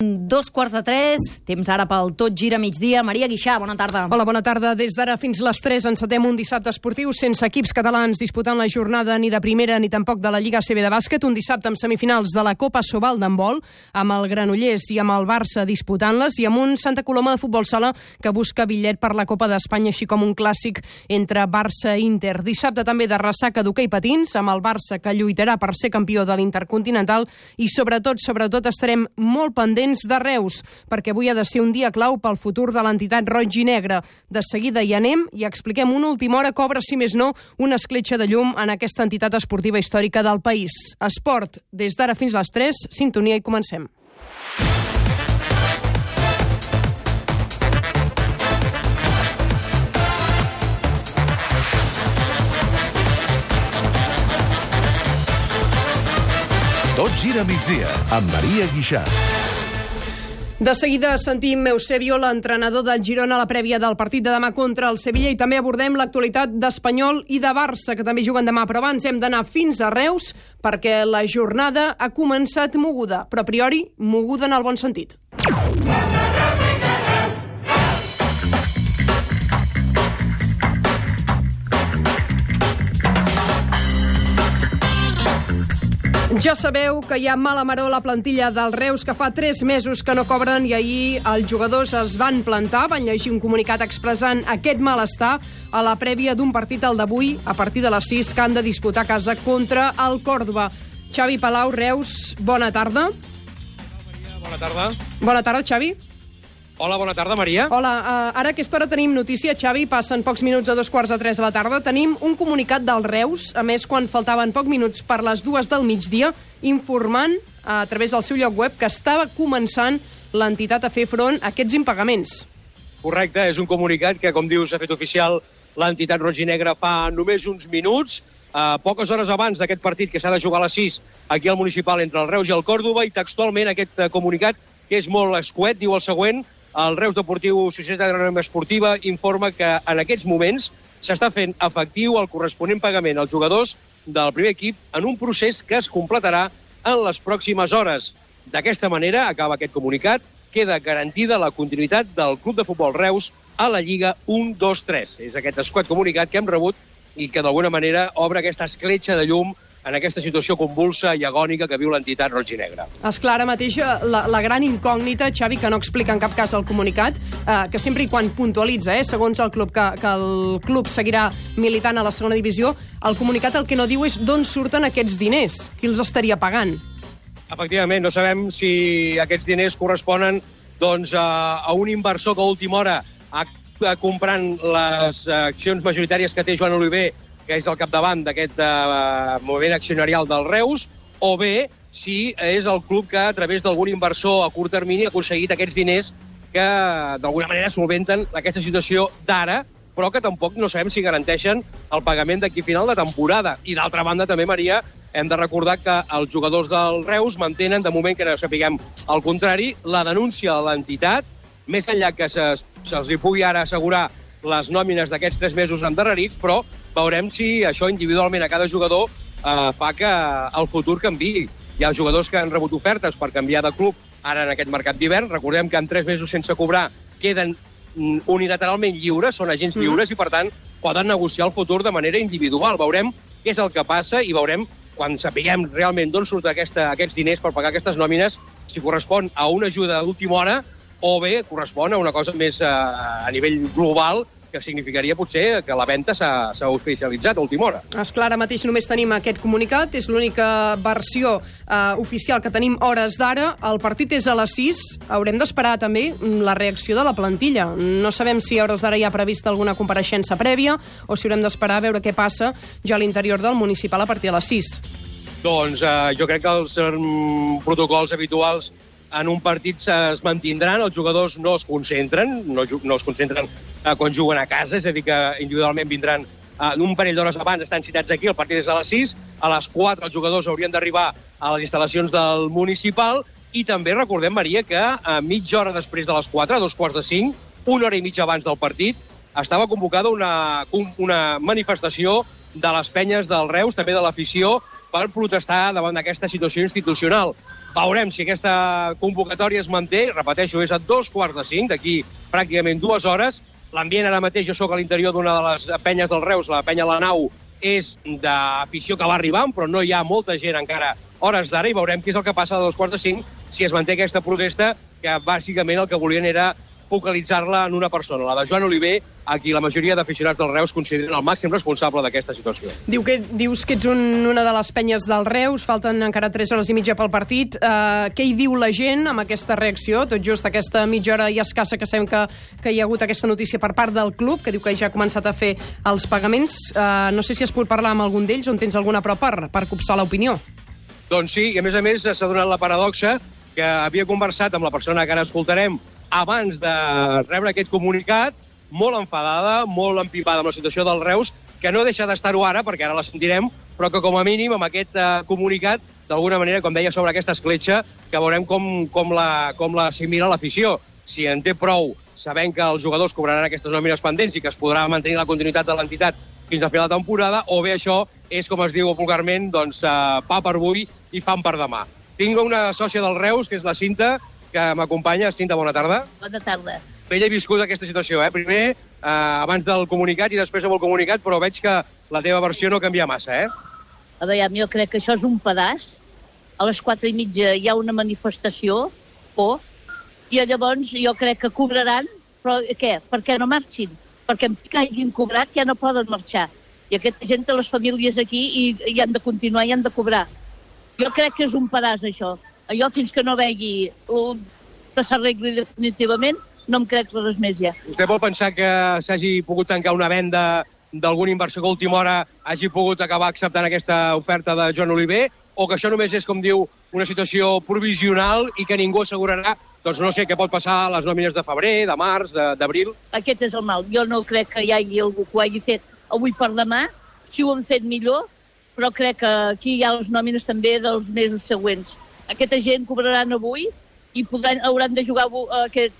Dos quarts de tres, temps ara pel Tot Gira migdia. Maria Guixà, bona tarda. Hola, bona tarda. Des d'ara fins les 3 encetem un dissabte esportiu sense equips catalans disputant la jornada ni de primera ni tampoc de la Lliga CB de bàsquet. Un dissabte amb semifinals de la Copa Sobal d'handbol, amb el Granollers i amb el Barça disputant-les i amb un Santa Coloma de futbol sala que busca bitllet per la Copa d'Espanya, així com un clàssic entre Barça i Inter. Dissabte també de ressaca d'hoquei patins, amb el Barça que lluitarà per ser campió de l'Intercontinental i sobretot, sobretot estarem molt pendents de Reus, perquè avui ha de ser un dia clau pel futur de l'entitat Roig i Negre. De seguida hi anem i expliquem una última hora que obre, si més no, una escletxa de llum en aquesta entitat esportiva històrica del país. Esport, des d'ara fins les 3, sintonia i comencem. Tot gira migdia amb Maria Guixà. De seguida sentim Eusebio, l'entrenador del Girona, a la prèvia del partit de demà contra el Sevilla i també abordem l'actualitat d'Espanyol i de Barça, que també juguen demà. Però abans hem d'anar fins a Reus perquè la jornada ha començat moguda, però a priori moguda en el bon sentit. Ja sabeu que hi ha mala maró a la plantilla del Reus que fa 3 mesos que no cobren i ahir els jugadors es van plantar, van llegir un comunicat expressant aquest malestar a la prèvia d'un partit al d'avui a partir de les 6 que han de disputar a casa contra el Còrdoba. Xavi Palau, Reus, bona tarda. Bona tarda. Bona tarda, Xavi. Hola, bona tarda, Maria. Hola, uh, ara a aquesta hora tenim notícia, Xavi, passen pocs minuts a dos quarts de tres de la tarda. Tenim un comunicat del Reus, a més, quan faltaven pocs minuts per les dues del migdia, informant uh, a través del seu lloc web que estava començant l'entitat a fer front a aquests impagaments. Correcte, és un comunicat que, com dius, ha fet oficial l'entitat roig i negra fa només uns minuts, uh, poques hores abans d'aquest partit que s'ha de jugar a les 6 aquí al municipal entre el Reus i el Còrdoba, i textualment aquest uh, comunicat, que és molt escuet, diu el següent, el Reus Deportiu Societat Agrària Esportiva informa que en aquests moments s'està fent efectiu el corresponent pagament als jugadors del primer equip en un procés que es completarà en les pròximes hores. D'aquesta manera, acaba aquest comunicat, queda garantida la continuïtat del Club de Futbol Reus a la Lliga 1-2-3. És aquest esquat comunicat que hem rebut i que d'alguna manera obre aquesta escletxa de llum en aquesta situació convulsa i agònica que viu l'entitat roig i negra. Esclar, ara mateix la, la gran incògnita, Xavi, que no explica en cap cas el comunicat, eh, que sempre i quan puntualitza, eh, segons el club, que, que el club seguirà militant a la segona divisió, el comunicat el que no diu és d'on surten aquests diners, qui els estaria pagant. Efectivament, no sabem si aquests diners corresponen doncs, a, a un inversor que a última hora ha comprant les accions majoritàries que té Joan Oliver que és al capdavant d'aquest uh, moviment accionarial del Reus, o bé si és el club que, a través d'algun inversor a curt termini, ha aconseguit aquests diners que, d'alguna manera, solventen aquesta situació d'ara, però que tampoc no sabem si garanteixen el pagament d'aquí final de temporada. I, d'altra banda, també, Maria, hem de recordar que els jugadors del Reus mantenen, de moment que no sapiguem el contrari, la denúncia de l'entitat, més enllà que se'ls se, pugui ara assegurar les nòmines d'aquests tres mesos endarrerits, però veurem si això individualment a cada jugador eh, fa que el futur canvi. Hi ha jugadors que han rebut ofertes per canviar de club ara en aquest mercat d'hivern. Recordem que en tres mesos sense cobrar queden mm, unilateralment lliures, són agents mm -hmm. lliures i, per tant, poden negociar el futur de manera individual. Veurem què és el que passa i veurem, quan sapiguem realment d'on surten aquesta, aquests diners per pagar aquestes nòmines, si correspon a una ajuda d'última hora o bé correspon a una cosa més eh, a nivell global que significaria potser que la venda s'ha oficialitzat a última hora. Esclar, ara mateix només tenim aquest comunicat, és l'única versió eh, oficial que tenim hores d'ara. El partit és a les 6, haurem d'esperar també la reacció de la plantilla. No sabem si a hores d'ara hi ha prevista alguna compareixença prèvia o si haurem d'esperar a veure què passa ja a l'interior del municipal a partir de les 6. Doncs eh, jo crec que els eh, protocols habituals en un partit es mantindran, els jugadors no es concentren, no, no es concentren eh, quan juguen a casa, és a dir, que individualment vindran eh, un parell d'hores abans, estan citats aquí, el partit és a les 6, a les 4 els jugadors haurien d'arribar a les instal·lacions del municipal, i també recordem, Maria, que a mitja hora després de les 4, a dos quarts de 5, una hora i mitja abans del partit, estava convocada una, una manifestació de les penyes del Reus, també de l'afició, per protestar davant d'aquesta situació institucional. Veurem si aquesta convocatòria es manté. Repeteixo, és a dos quarts de cinc, d'aquí pràcticament dues hores. L'ambient ara mateix, jo sóc a l'interior d'una de les penyes del Reus, la penya La Nau, és d'afició que va arribant, però no hi ha molta gent encara hores d'ara i veurem què és el que passa a dos quarts de cinc si es manté aquesta protesta, que bàsicament el que volien era focalitzar-la en una persona, la de Joan Oliver, a qui la majoria d'aficionats del Reus consideren el màxim responsable d'aquesta situació. Diu que, dius que ets un, una de les penyes del Reus, falten encara 3 hores i mitja pel partit. Uh, què hi diu la gent amb aquesta reacció? Tot just aquesta mitja hora i escassa que sabem que, que hi ha hagut aquesta notícia per part del club, que diu que ja ha començat a fer els pagaments. Uh, no sé si has pogut parlar amb algun d'ells, on tens alguna prova per, per copsar l'opinió. Doncs sí, i a més a més s'ha donat la paradoxa que havia conversat amb la persona que ara escoltarem abans de rebre aquest comunicat, molt enfadada, molt empipada amb la situació del Reus, que no deixa d'estar-ho ara, perquè ara la sentirem, però que com a mínim amb aquest uh, comunicat, d'alguna manera, com deia, sobre aquesta escletxa, que veurem com, com la, com la assimila l'afició. Si en té prou, sabent que els jugadors cobraran aquestes nòmines pendents i que es podrà mantenir la continuïtat de l'entitat fins a fer la temporada, o bé això és, com es diu vulgarment, doncs, uh, pa per avui i fam per demà. Tinc una sòcia del Reus, que és la Cinta, que m'acompanya. Cinta, bona tarda. Bona tarda. Bé, he viscut aquesta situació, eh? Primer, eh, abans del comunicat i després amb el comunicat, però veig que la teva versió no canvia massa, eh? A veure, jo crec que això és un pedaç. A les quatre i mitja hi ha una manifestació, por, i llavors jo crec que cobraran, però què? Per què no marxin? Perquè en que hagin cobrat ja no poden marxar. I aquesta gent té les famílies aquí i, i han de continuar i han de cobrar. Jo crec que és un pedaç, això. Jo, fins que no vegi un, que s'arregli definitivament, no em crec res més ja. Vostè vol pensar que s'hagi pogut tancar una venda d'algun inversor que a última hora hagi pogut acabar acceptant aquesta oferta de Joan Oliver, o que això només és, com diu, una situació provisional i que ningú assegurarà, doncs no sé, què pot passar a les nòmines de febrer, de març, d'abril? Aquest és el mal. Jo no crec que hi hagi algú que ho hagi fet avui per demà. Si ho han fet millor, però crec que aquí hi ha les nòmines també dels mesos següents. Aquesta gent cobraran avui i podran, hauran de jugar avu- aquest,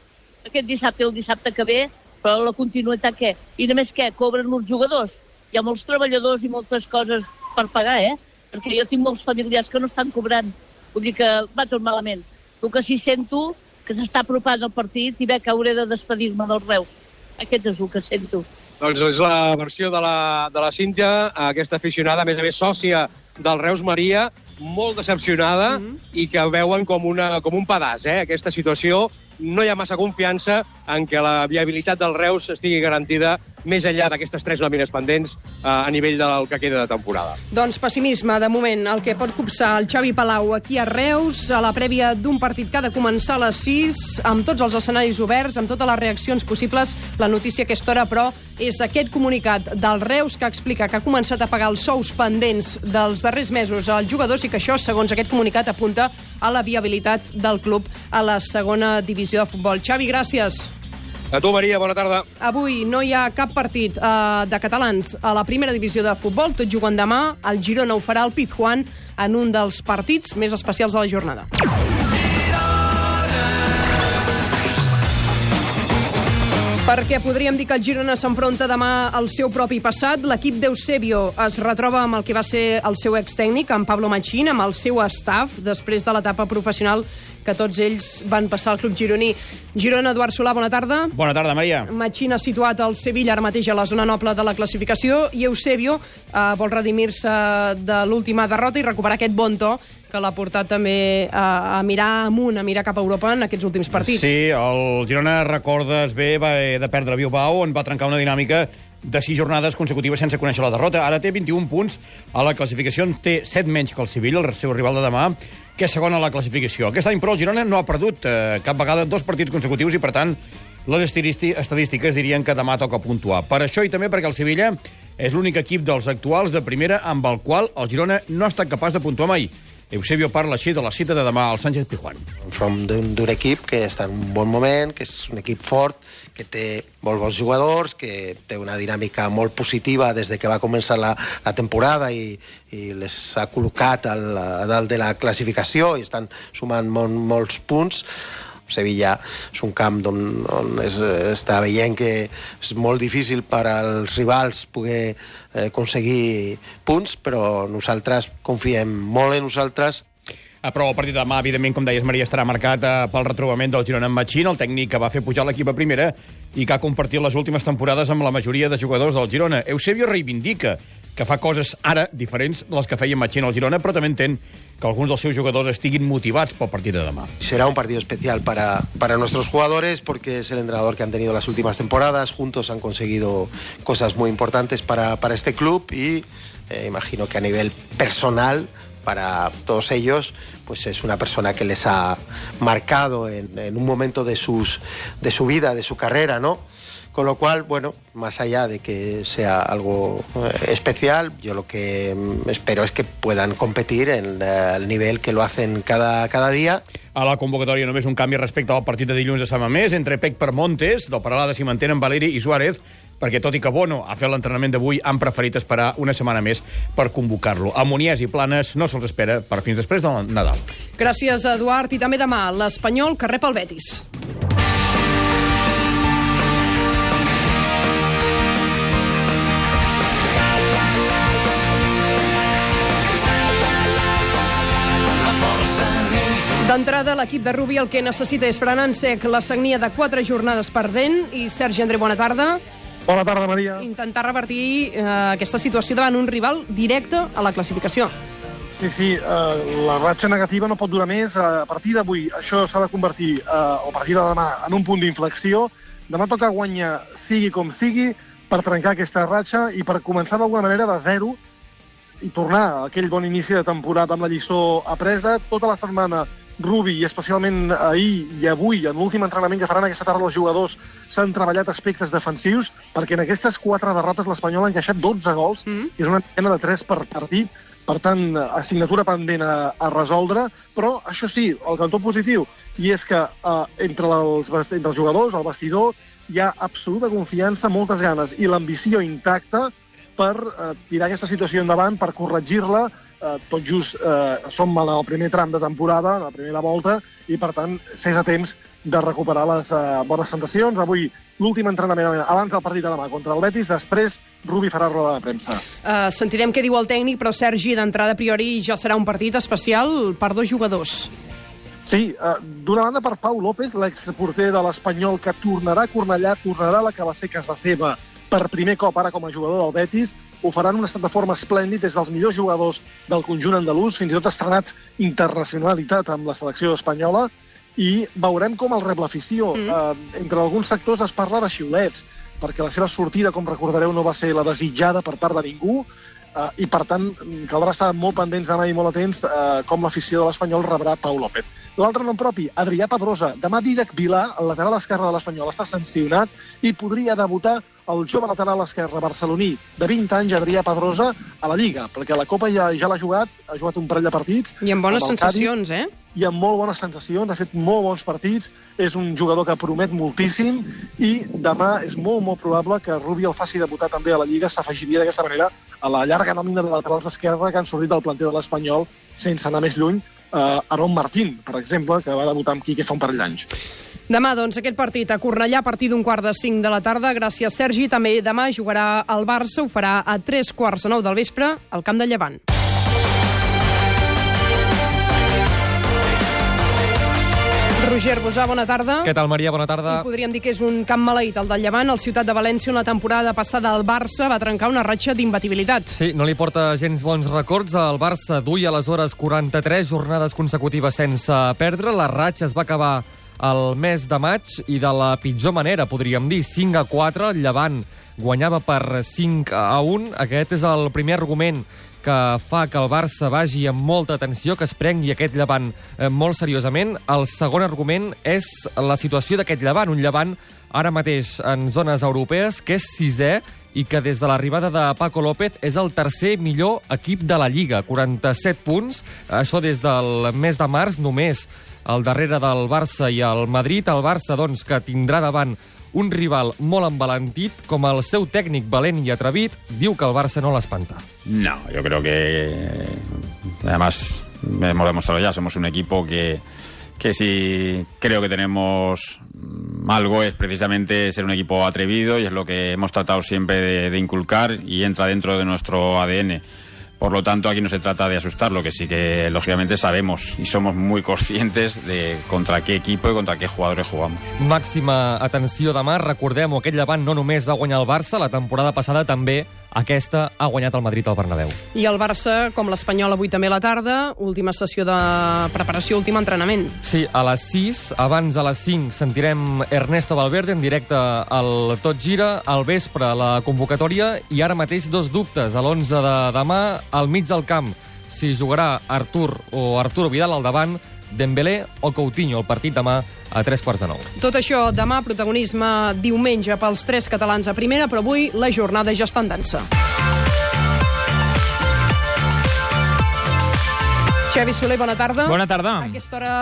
aquest dissabte el dissabte que ve, però la continuïtat què? I només què? Cobren els jugadors? Hi ha molts treballadors i moltes coses per pagar, eh? Perquè jo tinc molts familiars que no estan cobrant. Vull dir que va tot malament. El que sí sento que s'està apropant el partit i ve que hauré de despedir-me del Reus. Aquest és el que sento. Doncs és la versió de la, de la Cíntia, aquesta aficionada, a més a més sòcia del Reus Maria, molt decepcionada mm -hmm. i que veuen com, una, com un pedaç, eh? aquesta situació. No hi ha massa confiança en que la viabilitat del Reus estigui garantida més enllà d'aquestes tres nòmines pendents eh, a nivell del que queda de temporada. Doncs pessimisme, de moment, el que pot copsar el Xavi Palau aquí a Reus, a la prèvia d'un partit que ha de començar a les 6, amb tots els escenaris oberts, amb totes les reaccions possibles. La notícia a aquesta hora, però, és aquest comunicat del Reus que explica que ha començat a pagar els sous pendents dels darrers mesos als jugadors i que això, segons aquest comunicat, apunta a la viabilitat del club a la segona divisió de futbol. Xavi, gràcies. A tu, Maria, bona tarda. Avui no hi ha cap partit eh, de catalans a la primera divisió de futbol, tot juguen demà. El Girona ho farà al Pizjuán en un dels partits més especials de la jornada. Perquè podríem dir que el Girona s'enfronta demà al seu propi passat. L'equip d'Eusebio es retroba amb el que va ser el seu extècnic, en Pablo Machín, amb el seu staff, després de l'etapa professional que tots ells van passar al club gironí. Girona, Eduard Solà, bona tarda. Bona tarda, Maria. Machín ha situat el Sevilla ara mateix a la zona noble de la classificació i Eusebio eh, vol redimir-se de l'última derrota i recuperar aquest bon to que l'ha portat també a, a mirar amunt, a mirar cap a Europa en aquests últims partits. Sí, el Girona, recordes bé, va haver de perdre a Bilbao, on va trencar una dinàmica de sis jornades consecutives sense conèixer la derrota. Ara té 21 punts a la classificació, en té 7 menys que el Sevilla, el seu rival de demà, que és segon a la classificació. Aquest any, però, el Girona no ha perdut eh, cap vegada dos partits consecutius i, per tant, les estadísti- estadístiques dirien que demà toca puntuar. Per això i també perquè el Sevilla és l'únic equip dels actuals de primera amb el qual el Girona no ha estat capaç de puntuar mai. Eusebio parla així de la cita de demà al Sánchez Pizjuán. Som d'un equip que està en un bon moment, que és un equip fort, que té molt bons jugadors, que té una dinàmica molt positiva des de que va començar la, la temporada i, i les ha col·locat al, dalt de la classificació i estan sumant molt, molts punts. Sevilla és un camp on, on es, està veient que és molt difícil per als rivals poder eh, aconseguir punts, però nosaltres confiem molt en nosaltres Però el partit de demà, evidentment, com deies, Maria, estarà marcat eh, pel retrobament del Girona amb Machín, el tècnic que va fer pujar l'equip a primera i que ha compartit les últimes temporades amb la majoria de jugadors del Girona. Eusebio reivindica que fa coses ara diferents de les que feia Machín al Girona, però també entén que alguns dels seus jugadors estiguin motivats pel partit de demà. Será un partido especial para, para nuestros jugadores porque es el entrenador que han tenido las últimas temporadas. Juntos han conseguido cosas muy importantes para, para este club y eh, imagino que a nivel personal para todos ellos pues es una persona que les ha marcado en, en un momento de, sus, de su vida, de su carrera, ¿no? Con lo cual, bueno, más allá de que sea algo eh, especial, yo lo que mm, espero es que puedan competir en eh, el nivel que lo hacen cada, cada día. A la convocatòria només un canvi respecte al partit de dilluns de Sant Mamés entre Pec per Montes, del Paralada s'hi mantenen Valeri i Suárez, perquè tot i que Bono ha fet l'entrenament d'avui, han preferit esperar una setmana més per convocar-lo. A Moniès i Planes no se'ls espera per fins després del Nadal. Gràcies, Eduard. I també demà, l'Espanyol que rep el Betis. D'entrada, l'equip de Rubi el que necessita és frenar en sec la sagnia de quatre jornades perdent. I Sergi André, bona tarda. Bona tarda, Maria. Intentar revertir eh, aquesta situació davant un rival directe a la classificació. Sí, sí, eh, la ratxa negativa no pot durar més. A partir d'avui això s'ha de convertir, eh, o a partir de demà, en un punt d'inflexió. Demà toca guanyar, sigui com sigui, per trencar aquesta ratxa i per començar d'alguna manera de zero i tornar a aquell bon inici de temporada amb la lliçó apresa. Tota la setmana Rubi, i especialment ahir i avui, en l'últim entrenament que faran aquesta tarda els jugadors, s'han treballat aspectes defensius, perquè en aquestes quatre derrotes l'Espanyol ha encaixat 12 gols, mm -hmm. i és una pena de 3 per partit, per tant, assignatura pendent a, a resoldre, però això sí, el cantó positiu, i és que eh, entre, els, entre els jugadors, el vestidor, hi ha absoluta confiança, moltes ganes i l'ambició intacta per eh, tirar aquesta situació endavant, per corregir-la, eh, tot just eh, som en el primer tram de temporada, en la primera volta, i per tant s'és a temps de recuperar les eh, bones sensacions. Avui l'últim entrenament abans del partit de demà contra el Betis, després Rubi farà roda de premsa. Uh, sentirem què diu el tècnic, però Sergi, d'entrada a priori ja serà un partit especial per dos jugadors. Sí, eh, d'una banda per Pau López, l'exporter de l'Espanyol, que tornarà a Cornellà, tornarà a la que va ser casa seva per primer cop ara com a jugador del Betis, ho farà en un estat de forma esplèndid, és dels millors jugadors del conjunt andalús, fins i tot ha estrenat internacionalitat amb la selecció espanyola, i veurem com el rep l'afició. Mm. Eh, entre alguns sectors es parla de xiulets, perquè la seva sortida, com recordareu, no va ser la desitjada per part de ningú, eh, i per tant caldrà estar molt pendents demà i molt atents eh, com l'afició de l'Espanyol rebrà Pau López. L'altre nom propi, Adrià Pedrosa. Demà Didac Vilà, el lateral esquerre de l'Espanyol, està sancionat i podria debutar el jove lateral esquerre barceloní de 20 anys, Adrià Pedrosa, a la Lliga, perquè la Copa ja, ja l'ha jugat, ha jugat un parell de partits. I amb bones amb sensacions, eh? i amb molt bones sensacions, ha fet molt bons partits, és un jugador que promet moltíssim i demà és molt, molt probable que Rubi el faci debutar també a la Lliga, s'afegiria d'aquesta manera a la llarga nòmina de laterals d'esquerra que han sortit del planter de l'Espanyol sense anar més lluny, eh, Aaron Martín, per exemple, que va debutar amb Quique fa un parell d'anys. Demà, doncs, aquest partit a Cornellà a partir d'un quart de cinc de la tarda. Gràcies, Sergi. També demà jugarà el Barça, ho farà a tres quarts de nou del vespre al Camp de Llevant. Roger Bosà, bona tarda. Què tal, Maria? Bona tarda. I podríem dir que és un camp maleït, el del Llevant. El Ciutat de València, una temporada passada al Barça, va trencar una ratxa d'imbatibilitat. Sí, no li porta gens bons records. El Barça duia aleshores 43 jornades consecutives sense perdre. La ratxa es va acabar el mes de maig i de la pitjor manera, podríem dir, 5 a 4. El Llevant guanyava per 5 a 1. Aquest és el primer argument que fa que el Barça vagi amb molta atenció, que es prengui aquest llevant eh, molt seriosament. El segon argument és la situació d'aquest llevant, un llevant ara mateix en zones europees, que és sisè i que des de l'arribada de Paco López és el tercer millor equip de la Lliga, 47 punts, això des del mes de març, només al darrere del Barça i el Madrid. El Barça, doncs, que tindrà davant un rival molt embalentit, com el seu tècnic valent i atrevit, diu que el Barça no l'espanta. No, yo creo que además hemos demostrado ya, somos un equipo que que si creo que tenemos algo es precisamente ser un equipo atrevido y es lo que hemos tratado siempre de, de inculcar y entra dentro de nuestro ADN. Por lo tanto, aquí no se trata de asustar, lo que sí que lógicamente sabemos y somos muy conscientes de contra qué equipo i contra qué jugadores jugamos. Màxima atenció demà. Recordem-ho, aquest llevant no només va guanyar el Barça, la temporada passada també aquesta ha guanyat el Madrid al Bernabéu. I el Barça, com l'Espanyol, avui també a la tarda, última sessió de preparació, últim entrenament. Sí, a les 6, abans a les 5, sentirem Ernesto Valverde en directe al Tot Gira, al vespre la convocatòria, i ara mateix dos dubtes. A l'11 de demà, al mig del camp, si jugarà Artur o Arturo Vidal al davant, Dembélé o Coutinho, el partit demà a tres quarts de nou. Tot això demà, protagonisme diumenge pels tres catalans a primera, però avui la jornada ja està en dansa. Xavi Soler, bona tarda. Bona tarda. A aquesta hora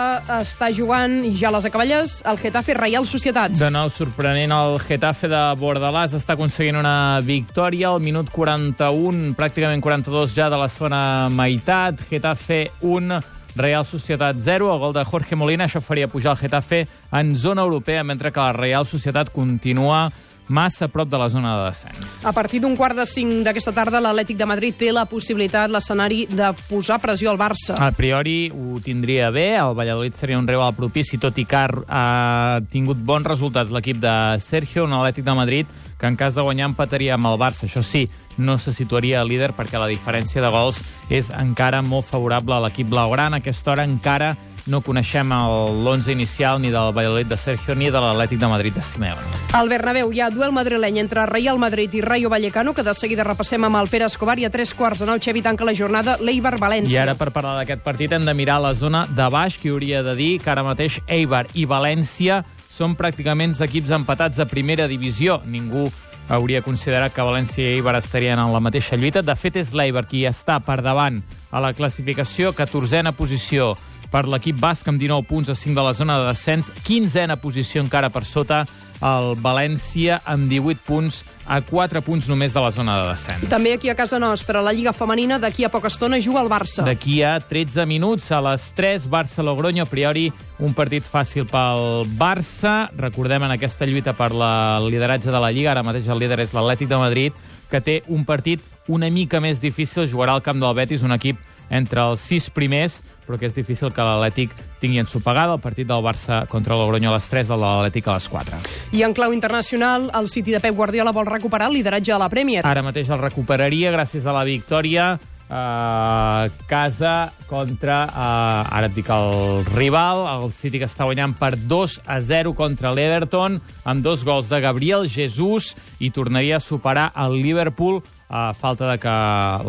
està jugant, i ja a les acaballes, el Getafe Reial Societat. De nou sorprenent, el Getafe de Bordalàs està aconseguint una victòria al minut 41, pràcticament 42 ja de la segona meitat. Getafe 1, Real Societat 0, el gol de Jorge Molina, això faria pujar el Getafe en zona europea, mentre que la Real Societat continua massa a prop de la zona de descens. A partir d'un quart de cinc d'aquesta tarda, l'Atlètic de Madrid té la possibilitat, l'escenari, de posar pressió al Barça. A priori ho tindria bé, el Valladolid seria un rival propici, tot i que ha tingut bons resultats l'equip de Sergio, un Atlètic de Madrid que en cas de guanyar empataria amb el Barça. Això sí, no se situaria líder perquè la diferència de gols és encara molt favorable a l'equip blaugrana. A aquesta hora encara no coneixem l'11 inicial ni del Valladolid de Sergio ni de l'Atlètic de Madrid de Simeone. Al Bernabéu hi ha duel madrileny entre Real Madrid i Rayo Vallecano, que de seguida repassem amb el Pere Escobar, i a tres quarts de nou Xevi tanca la jornada l'Eibar-València. I ara, per parlar d'aquest partit, hem de mirar la zona de baix, que hauria de dir que ara mateix Eibar i València són pràcticament equips empatats de primera divisió. Ningú hauria considerat que València i Eibar estarien en la mateixa lluita. De fet, és l'Eibar qui està per davant a la classificació, 14a posició per l'equip basc amb 19 punts a 5 de la zona de descens, 15a posició encara per sota el València amb 18 punts a 4 punts només de la zona de descens. També aquí a casa nostra, la Lliga Femenina, d'aquí a poca estona juga el Barça. D'aquí a 13 minuts, a les 3, Barça-Logroño, a priori un partit fàcil pel Barça. Recordem en aquesta lluita per la el lideratge de la Lliga, ara mateix el líder és l'Atlètic de Madrid, que té un partit una mica més difícil, jugarà al camp del Betis, un equip entre els sis primers, però que és difícil que l'Atlètic tingui ensopegada el partit del Barça contra el Logroño a les 3, el de l'Atlètic a les 4. I en clau internacional, el City de Pep Guardiola vol recuperar el lideratge de la Premier. Ara mateix el recuperaria gràcies a la victòria a casa contra, uh, ara et dic el rival, el City que està guanyant per 2 a 0 contra l'Everton, amb dos gols de Gabriel Jesus, i tornaria a superar el Liverpool a falta de que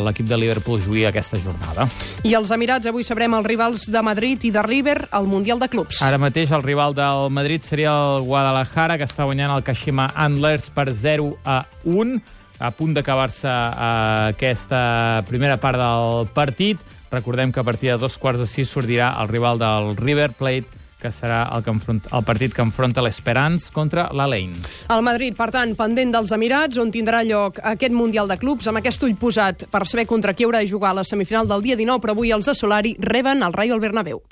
l'equip de Liverpool jugui aquesta jornada. I els Emirats, avui sabrem els rivals de Madrid i de River al Mundial de Clubs. Ara mateix el rival del Madrid seria el Guadalajara, que està guanyant el Kashima Antlers per 0 a 1 a punt d'acabar-se uh, aquesta primera part del partit. Recordem que a partir de dos quarts de sis sortirà el rival del River Plate, que serà el, que enfront, el partit que enfronta l'Esperance contra l'Alain. El Madrid, per tant, pendent dels Emirats, on tindrà lloc aquest Mundial de Clubs, amb aquest ull posat per saber contra qui haurà de jugar a la semifinal del dia 19, però avui els de Solari reben el Rayo al Bernabéu.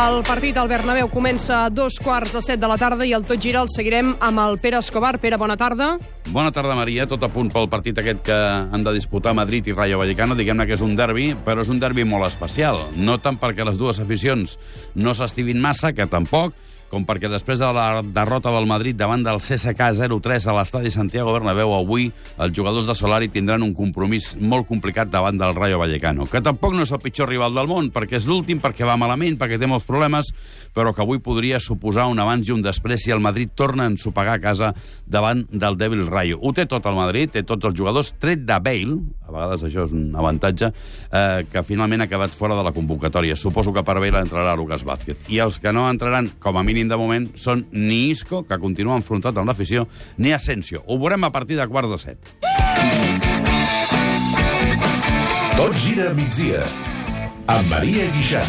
El partit al Bernabéu comença a dos quarts de set de la tarda i el Tot Gira el seguirem amb el Pere Escobar. Pere, bona tarda. Bona tarda, Maria. Tot a punt pel partit aquest que han de disputar Madrid i Rayo Vallecano. Diguem-ne que és un derbi, però és un derbi molt especial. No tant perquè les dues aficions no s'estimin massa, que tampoc, com perquè després de la derrota del Madrid davant del CSK 0-3 a l'estadi Santiago Bernabéu, avui els jugadors de Solari tindran un compromís molt complicat davant del Rayo Vallecano, que tampoc no és el pitjor rival del món, perquè és l'últim, perquè va malament, perquè té molts problemes, però que avui podria suposar un abans i un després si el Madrid torna a ensopegar a casa davant del dèbil Rayo. Ho té tot el Madrid, té tots els jugadors, tret de Bale, a vegades això és un avantatge, eh, que finalment ha acabat fora de la convocatòria. Suposo que per Bale entrarà Lucas Vázquez. I els que no entraran, com a mínim de moment, són ni Isco, que continua enfrontat amb l'afició, ni Asensio. Ho veurem a partir de quarts de set. Tot gira a migdia. Amb Maria Guixà.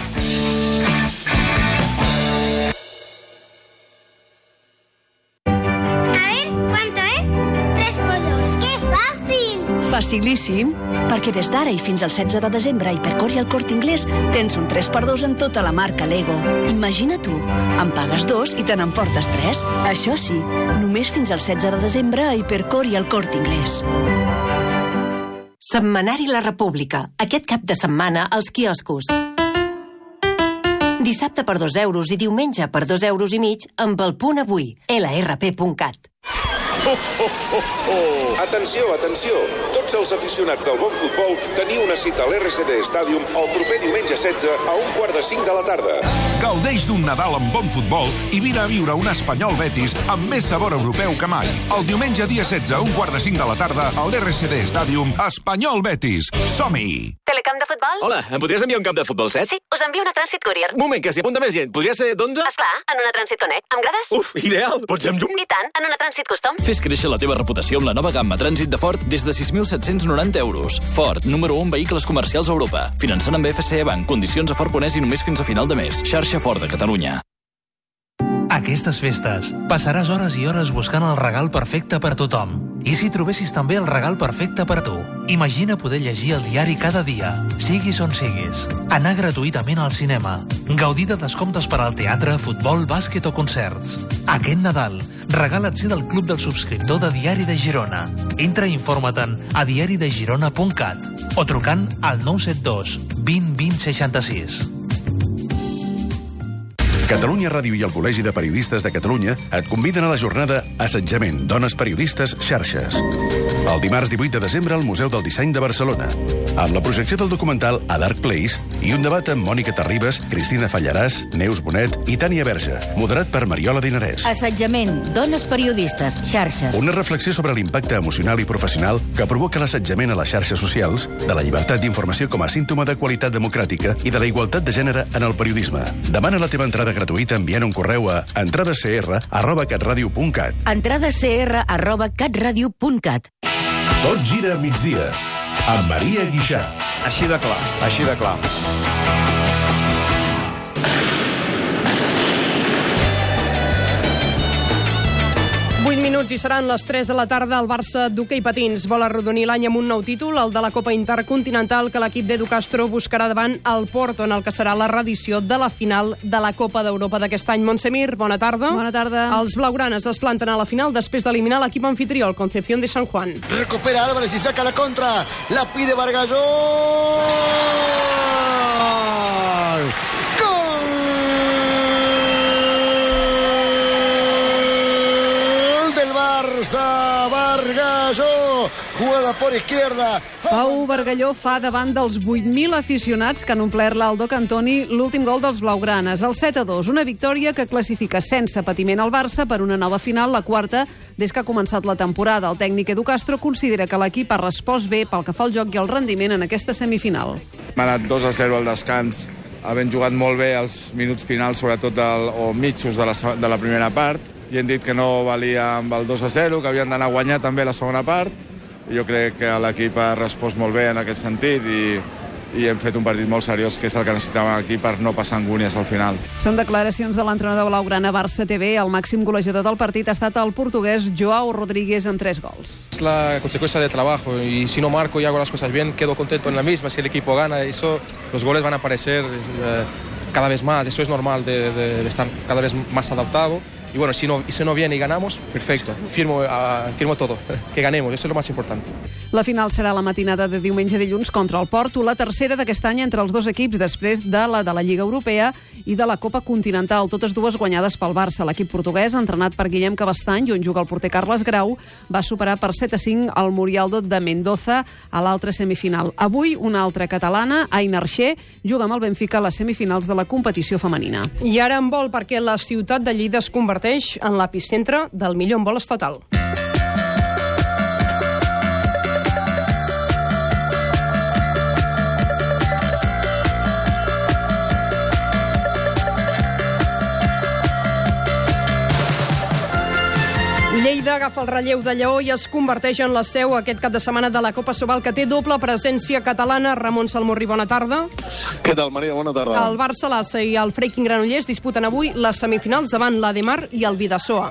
Facilíssim, perquè des d'ara i fins al 16 de desembre a Hipercor i al Corte Inglés tens un 3x2 en tota la marca Lego. Imagina tu, en pagues dos i te n'emportes tres. Això sí, només fins al 16 de desembre a Hipercor i al Corte Inglés. Setmanari La República. Aquest cap de setmana als quioscos. Dissabte per 2 euros i diumenge per 2 euros i mig amb el punt avui. lrp.cat. Oh, oh, oh, oh. Atenció, atenció! Tots els aficionats del bon futbol teniu una cita a l'RCD Stadium el proper diumenge 16 a un quart de 5 de la tarda. Gaudeix d'un Nadal amb bon futbol i vine a viure un Espanyol Betis amb més sabor europeu que mai. El diumenge dia 16 a un quart de 5 de la tarda a l'RCD Stadium Espanyol Betis. Som-hi! Telecamp de futbol? Hola, em podries enviar un camp de futbol set? Sí, us envio una Transit Courier. Un moment, que s'hi apunta més gent. Podria ser d'11? Esclar, en una Transit Connect. M'agrades? Uf, ideal. Pots ser amb llum? I tant, en una Transit Custom. Fes créixer la teva reputació amb la nova gamma Trànsit de Ford des de 6.790 euros. Ford, número 1 en vehicles comercials a Europa. Finançant amb FCE Bank. Condicions a Ford Ponès i només fins a final de mes. Xarxa Ford de Catalunya. Aquestes festes passaràs hores i hores buscant el regal perfecte per tothom. I si trobessis també el regal perfecte per tu? Imagina poder llegir el diari cada dia, siguis on siguis. Anar gratuïtament al cinema. Gaudir de descomptes per al teatre, futbol, bàsquet o concerts. Aquest Nadal, regala't ser del Club del Subscriptor de Diari de Girona. Entra i informa-te'n a diaridegirona.cat o trucant al 972 20 20 66. Catalunya Ràdio i el Col·legi de Periodistes de Catalunya et conviden a la jornada Assetjament, dones periodistes, xarxes. El dimarts 18 de desembre al Museu del Disseny de Barcelona, amb la projecció del documental A Dark Place i un debat amb Mònica Terribas, Cristina Fallaràs, Neus Bonet i Tània Verge, moderat per Mariola Dinarès. Assetjament, dones periodistes, xarxes. Una reflexió sobre l'impacte emocional i professional que provoca l'assetjament a les xarxes socials, de la llibertat d'informació com a símptoma de qualitat democràtica i de la igualtat de gènere en el periodisme. Demana la teva entrada gratuïta enviant un correu a entradacr arroba catradio.cat. Entradacr arroba catradio.cat. Tot gira a migdia, amb Maria Guixà. Així de clar. Així de clar. Vuit minuts i seran les 3 de la tarda. El Barça d'hoquei patins vol arrodonir l'any amb un nou títol, el de la Copa Intercontinental, que l'equip d'Edu Castro buscarà davant el Porto, en el que serà la reedició de la final de la Copa d'Europa d'aquest any. Montsemir, bona tarda. Bona tarda. Els blaugranes es planten a la final després d'eliminar l'equip anfitrió, el Concepción de San Juan. Recupera Álvarez y saca la contra. La pide Vargasol. Gol del Barça. Jugada por izquierda. Pau Bargalló fa davant dels 8.000 aficionats que han omplert l'Aldo Cantoni l'últim gol dels blaugranes, el 7 a 2, una victòria que classifica sense patiment al Barça per una nova final, la quarta des que ha començat la temporada. El tècnic Edu Castro considera que l'equip ha respost bé pel que fa al joc i al rendiment en aquesta semifinal. Hem anat 2 a 0 al descans, havent jugat molt bé els minuts finals, sobretot el, o mitjos de la, de la primera part, i hem dit que no valia amb el 2 a 0, que havien d'anar a guanyar també la segona part, jo crec que l'equip ha respost molt bé en aquest sentit i, i hem fet un partit molt seriós, que és el que necessitàvem aquí per no passar angúnies al final. Són declaracions de l'entrenador blaugrana Barça TV. El màxim golejador del partit ha estat el portuguès Joao Rodríguez amb 3 gols. Es la consecuencia de trabajo y si no marco y hago las cosas bien, quedo contento en la misma. Si el equipo gana, eso, los goles van a aparecer eh, cada vez más. Eso es normal de, de- de estar cada vez más adaptado. Y bueno, si no, si no viene y ganamos, perfecto. Firmo, ah, firmo todo. Que ganemos, eso es lo más importante. La final serà la matinada de diumenge dilluns contra el Porto, la tercera d'aquest any entre els dos equips després de la de la Lliga Europea i de la Copa Continental, totes dues guanyades pel Barça. L'equip portuguès, entrenat per Guillem Cabestany i on juga el porter Carles Grau, va superar per 7 a 5 el Murialdo de Mendoza a l'altra semifinal. Avui, una altra catalana, Aina Arxer, juga amb el Benfica a les semifinals de la competició femenina. I ara en vol perquè la ciutat de Lleida es converteix en l'epicentre del millor en vol estatal. Lleida agafa el relleu de Lleó i es converteix en la seu aquest cap de setmana de la Copa Sobal, que té doble presència catalana. Ramon Salmorri, bona tarda. Què tal, Maria? Bona tarda. El Barça, l'Assa i el Freiking Granollers disputen avui les semifinals davant l'Ademar i el Vidasoa.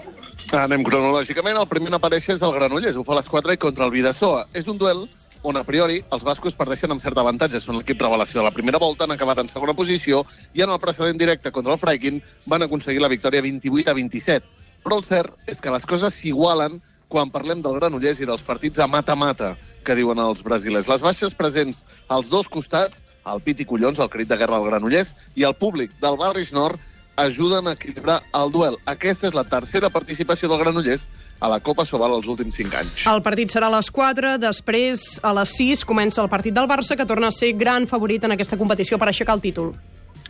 Anem cronològicament. El primer en aparèixer és el Granollers. Ho fa a les 4 i contra el Vidasoa. És un duel on a priori els bascos perdeixen amb cert avantatge. Són l'equip revelació de la primera volta, han acabat en segona posició i en el precedent directe contra el Freikin van aconseguir la victòria 28 a 27. Però el cert és que les coses s'igualen quan parlem del Granollers i dels partits a mata-mata, que diuen els brasilers. Les baixes presents als dos costats, el pit i collons, el crit de guerra del Granollers, i el públic del Barris Nord ajuden a equilibrar el duel. Aquesta és la tercera participació del Granollers a la Copa Sobal els últims 5 anys. El partit serà a les 4, després a les 6 comença el partit del Barça, que torna a ser gran favorit en aquesta competició per aixecar el títol.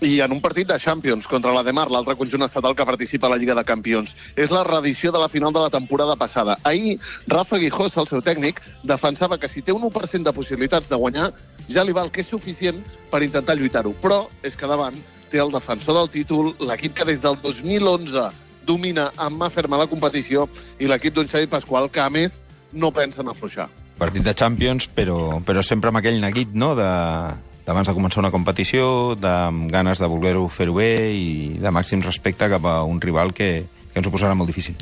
I en un partit de Champions contra la Demar, l'altre conjunt estatal que participa a la Lliga de Campions. És la reedició de la final de la temporada passada. Ahir, Rafa Guijosa, el seu tècnic, defensava que si té un 1% de possibilitats de guanyar, ja li val que és suficient per intentar lluitar-ho. Però és que davant té el defensor del títol, l'equip que des del 2011 domina amb mà ferma la competició i l'equip d'un Xavi Pasqual que, a més, no pensa en afluixar. Partit de Champions, però, però sempre amb aquell neguit, no?, de, d'abans de començar una competició, de ganes de voler-ho fer-ho bé i de màxim respecte cap a un rival que, que ens ho posarà molt difícil.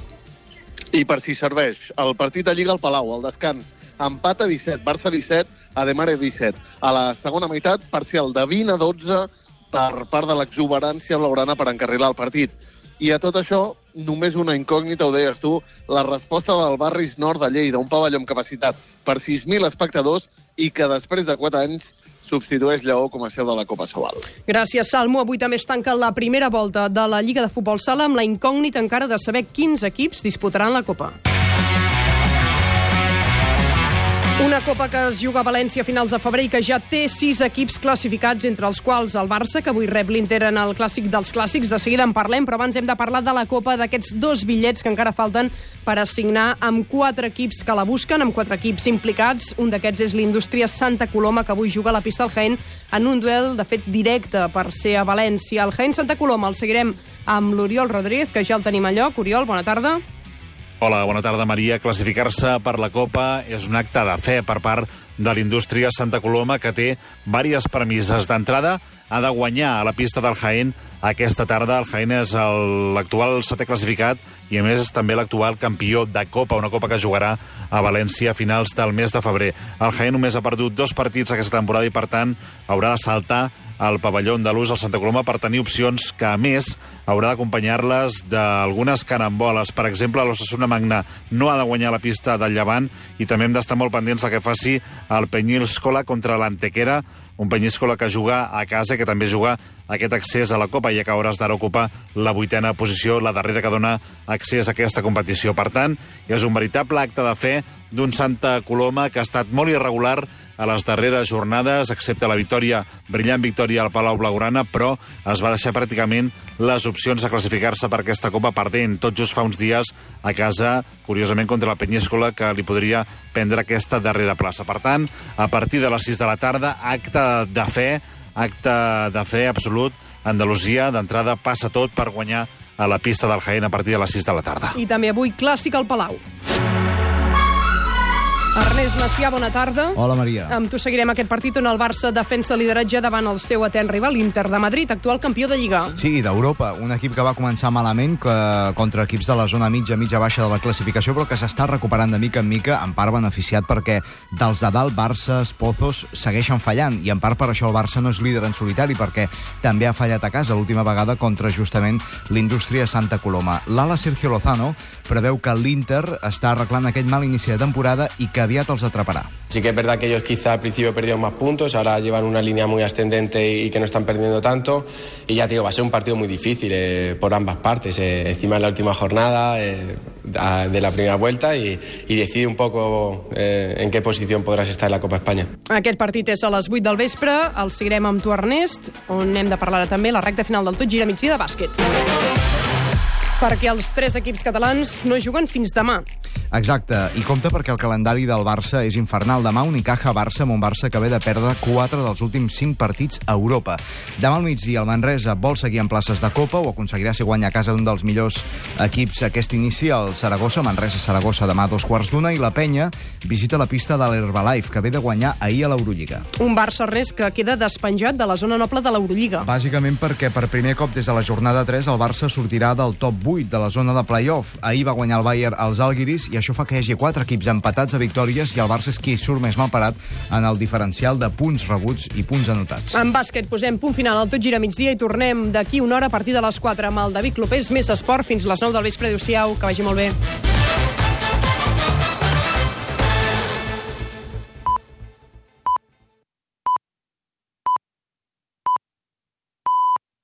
I per si serveix, el partit de Lliga al Palau, al descans, empat a 17, Barça 17, Ademare 17. A la segona meitat, parcial de 20 a 12 per part de l'exuberància blaugrana per encarrilar el partit. I a tot això, només una incògnita, ho deies tu, la resposta del Barris Nord de Lleida, un pavelló amb capacitat per 6.000 espectadors i que després de 4 anys substitueix Lleó com a seu de la Copa Sobal. Gràcies, Salmo. Avui també es tanca la primera volta de la Lliga de Futbol Sala amb la incògnita encara de saber quins equips disputaran la Copa. Una Copa que es juga a València a finals de febrer i que ja té sis equips classificats, entre els quals el Barça, que avui rep l'Inter en el clàssic dels clàssics. De seguida en parlem, però abans hem de parlar de la Copa, d'aquests dos bitllets que encara falten per assignar amb quatre equips que la busquen, amb quatre equips implicats. Un d'aquests és l'Indústria Santa Coloma, que avui juga a la pista del Jaén en un duel, de fet, directe per ser a València. El Jaén Santa Coloma el seguirem amb l'Oriol Rodríguez, que ja el tenim a lloc. Oriol, bona tarda. Hola, bona tarda, Maria. Classificar-se per la Copa és un acte de fe per part de l'indústria Santa Coloma, que té diverses premisses. D'entrada, ha de guanyar a la pista del Jaén aquesta tarda. El Jaén és l'actual setè classificat i, a més, és també l'actual campió de Copa, una Copa que jugarà a València a finals del mes de febrer. El Jaén només ha perdut dos partits aquesta temporada i, per tant, haurà de saltar al pavelló andalús al Santa Coloma per tenir opcions que, a més, haurà d'acompanyar-les d'algunes caramboles. Per exemple, l'Ossassuna Magna no ha de guanyar la pista del Llevant i també hem d'estar molt pendents del que faci el Penyíscola contra l'Antequera, un Penyíscola que juga a casa que també juga aquest accés a la Copa, ja que hauràs d'ara ocupar la vuitena posició, la darrera que dona accés a aquesta competició. Per tant, és un veritable acte de fe d'un Santa Coloma que ha estat molt irregular a les darreres jornades, excepte la victòria, brillant victòria al Palau Blaugrana, però es va deixar pràcticament les opcions de classificar-se per aquesta Copa perdent tot just fa uns dies a casa, curiosament contra la Penyíscola, que li podria prendre aquesta darrera plaça. Per tant, a partir de les 6 de la tarda, acte de fe, acte de fe absolut, Andalusia, d'entrada, passa tot per guanyar a la pista del Jaén a partir de les 6 de la tarda. I també avui clàssic al Palau. Ernest Macià, bona tarda. Hola, Maria. Amb tu seguirem aquest partit on el Barça defensa el lideratge davant el seu etern rival, l'Inter de Madrid, actual campió de Lliga. Sí, d'Europa, un equip que va començar malament que, contra equips de la zona mitja, mitja baixa de la classificació, però que s'està recuperant de mica en mica, en part beneficiat perquè dels de dalt, Barça, Pozos, segueixen fallant, i en part per això el Barça no és líder en solitari, perquè també ha fallat a casa l'última vegada contra justament l'indústria Santa Coloma. L'ala Sergio Lozano preveu que l'Inter està arreglant aquell mal inici de temporada i que aviat els atraparà. Sí que es verdad que ellos quizá al principio perdieron más puntos, ahora llevan una línea muy ascendente y que no están perdiendo tanto. Y ya te digo, va a ser un partido muy difícil eh, por ambas partes. Eh, encima es la última jornada eh, de la primera vuelta y, y decide un poco eh, en qué posición podrás estar en la Copa España. Aquest partit és a les 8 del vespre, el seguirem amb tu, Ernest, on hem de parlar també la recta final del tot gira migdia de bàsquet. Perquè els tres equips catalans no juguen fins demà. Exacte, i compta perquè el calendari del Barça és infernal. Demà Unicaja-Barça, amb un Barça que ve de perdre 4 dels últims 5 partits a Europa. Demà al migdia el Manresa vol seguir en places de Copa, o aconseguirà si guanya a casa d'un dels millors equips aquest inici, el Saragossa, Manresa-Saragossa, demà a dos quarts d'una, i la Penya visita la pista de l'Herbalife, que ve de guanyar ahir a l'Eurolliga. Un Barça-Res que queda despenjat de la zona noble de l'Eurolliga. Bàsicament perquè per primer cop des de la jornada 3 el Barça sortirà del top 8 de la zona de playoff. Ahir va guanyar el Bayern als Alguiris 6 i això fa que hi hagi 4 equips empatats a victòries i el Barça és qui surt més mal parat en el diferencial de punts rebuts i punts anotats. En bàsquet posem punt final al Tot Gira migdia i tornem d'aquí una hora a partir de les 4 amb el David Clopés, més esport fins les 9 del vespre. Adéu-siau, que vagi molt bé.